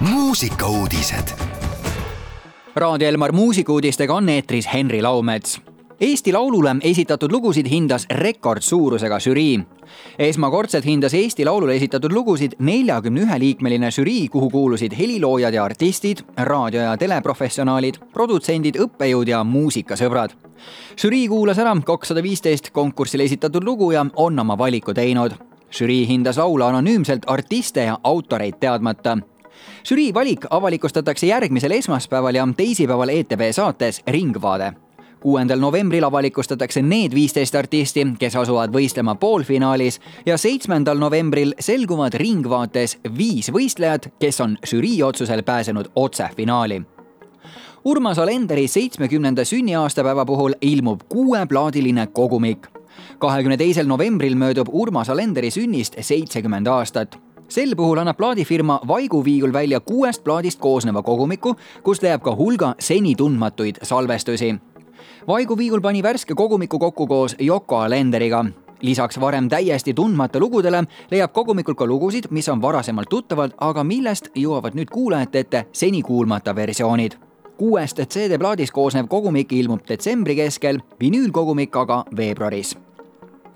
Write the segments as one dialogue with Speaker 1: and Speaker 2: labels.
Speaker 1: muusikauudised.
Speaker 2: Raadio Elmar muusikuudistega on eetris Henri Laumets. Eesti Laulule esitatud lugusid hindas rekordsuurusega žürii. esmakordselt hindas Eesti Laulule esitatud lugusid neljakümne ühe liikmeline žürii, kuhu kuulusid heliloojad ja artistid, raadio- ja teleprofessionaalid, produtsendid, õppejõud ja muusikasõbrad. žürii kuulas ära kakssada viisteist konkursil esitatud lugu ja on oma valiku teinud žürii hindas laule anonüümselt artiste ja autoreid teadmata žürii valik avalikustatakse järgmisel esmaspäeval ja teisipäeval ETV saates Ringvaade. kuuendal novembril avalikustatakse need viisteist artisti, kes asuvad võistlema poolfinaalis ja seitsmendal novembril selguvad Ringvaates viis võistlejat, kes on žürii otsusel pääsenud otse finaali Urmas Alenderi seitsmekümnenda sünniaastapäeva puhul ilmub kuueplaadiline kogumik. kahekümne teisel novembril möödub Urmas Alenderi sünnist seitsekümmend aastat sel puhul annab plaadifirma Vaigu Viigul välja kuuest plaadist koosneva kogumiku, kust leiab ka hulga seni tundmatuid salvestusi. Vaigu Viigul pani värske kogumiku kokku koos Yoko Alenderiga. lisaks varem täiesti tundmata lugudele leiab kogumikult ka lugusid, mis on varasemalt tuttavad, aga millest jõuavad nüüd kuulajate ette seni kuulmata versioonid kuuest CD-plaadist koosnev kogumik ilmub detsembri keskel, vinüülkogumik aga veebruaris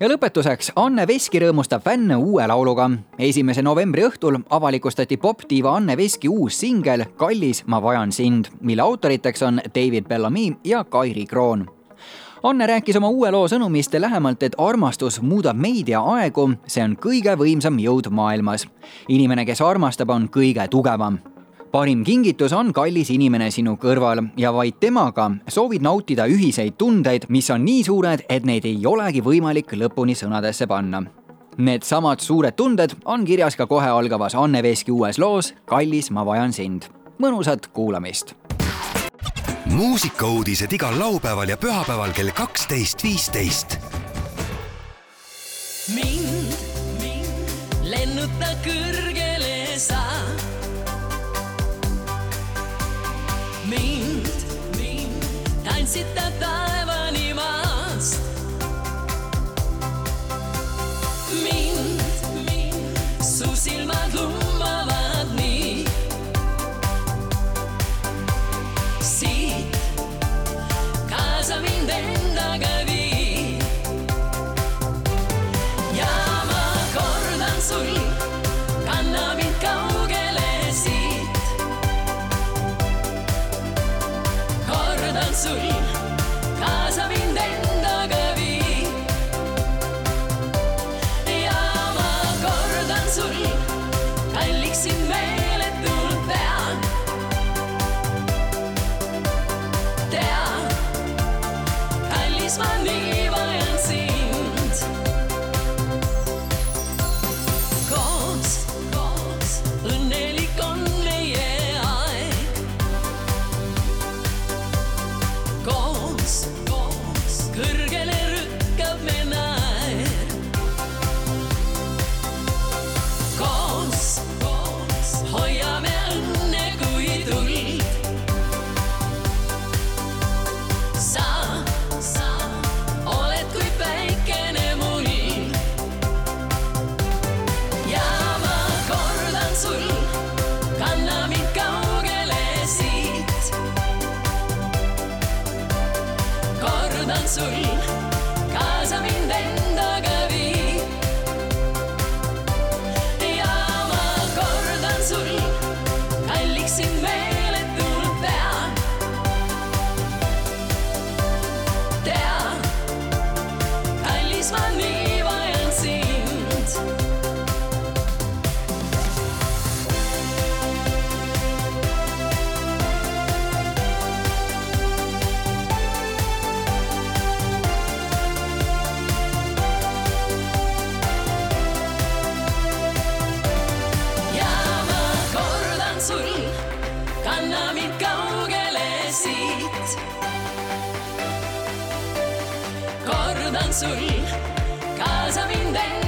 Speaker 2: ja lõpetuseks, Anne Veski rõõmustab fänne uue lauluga. esimese novembri õhtul avalikustati popdiiva Anne Veski uus singel Kallis, ma vajan sind, mille autoriteks on David Bellamy ja Kairi Kroon. Anne rääkis oma uue loo sõnumist lähemalt, et armastus muudab meid ja aegu, see on kõige võimsam jõud maailmas. inimene, kes armastab, on kõige tugevam parim kingitus on kallis inimene sinu kõrval ja vaid temaga soovid nautida ühiseid tundeid, mis on nii suured, et neid ei olegi võimalik lõpuni sõnadesse panna. Needsamad suured tunded on kirjas ka kohe algavas Anne Veski uues loos Kallis, ma vajan sind. mõnusat kuulamist.
Speaker 1: muusikauudised igal laupäeval ja pühapäeval kell kaksteist, viisteist.
Speaker 3: Mind, mind. Tantsita taevani danszolin, káza minden soy sorrì, casa mi inventa.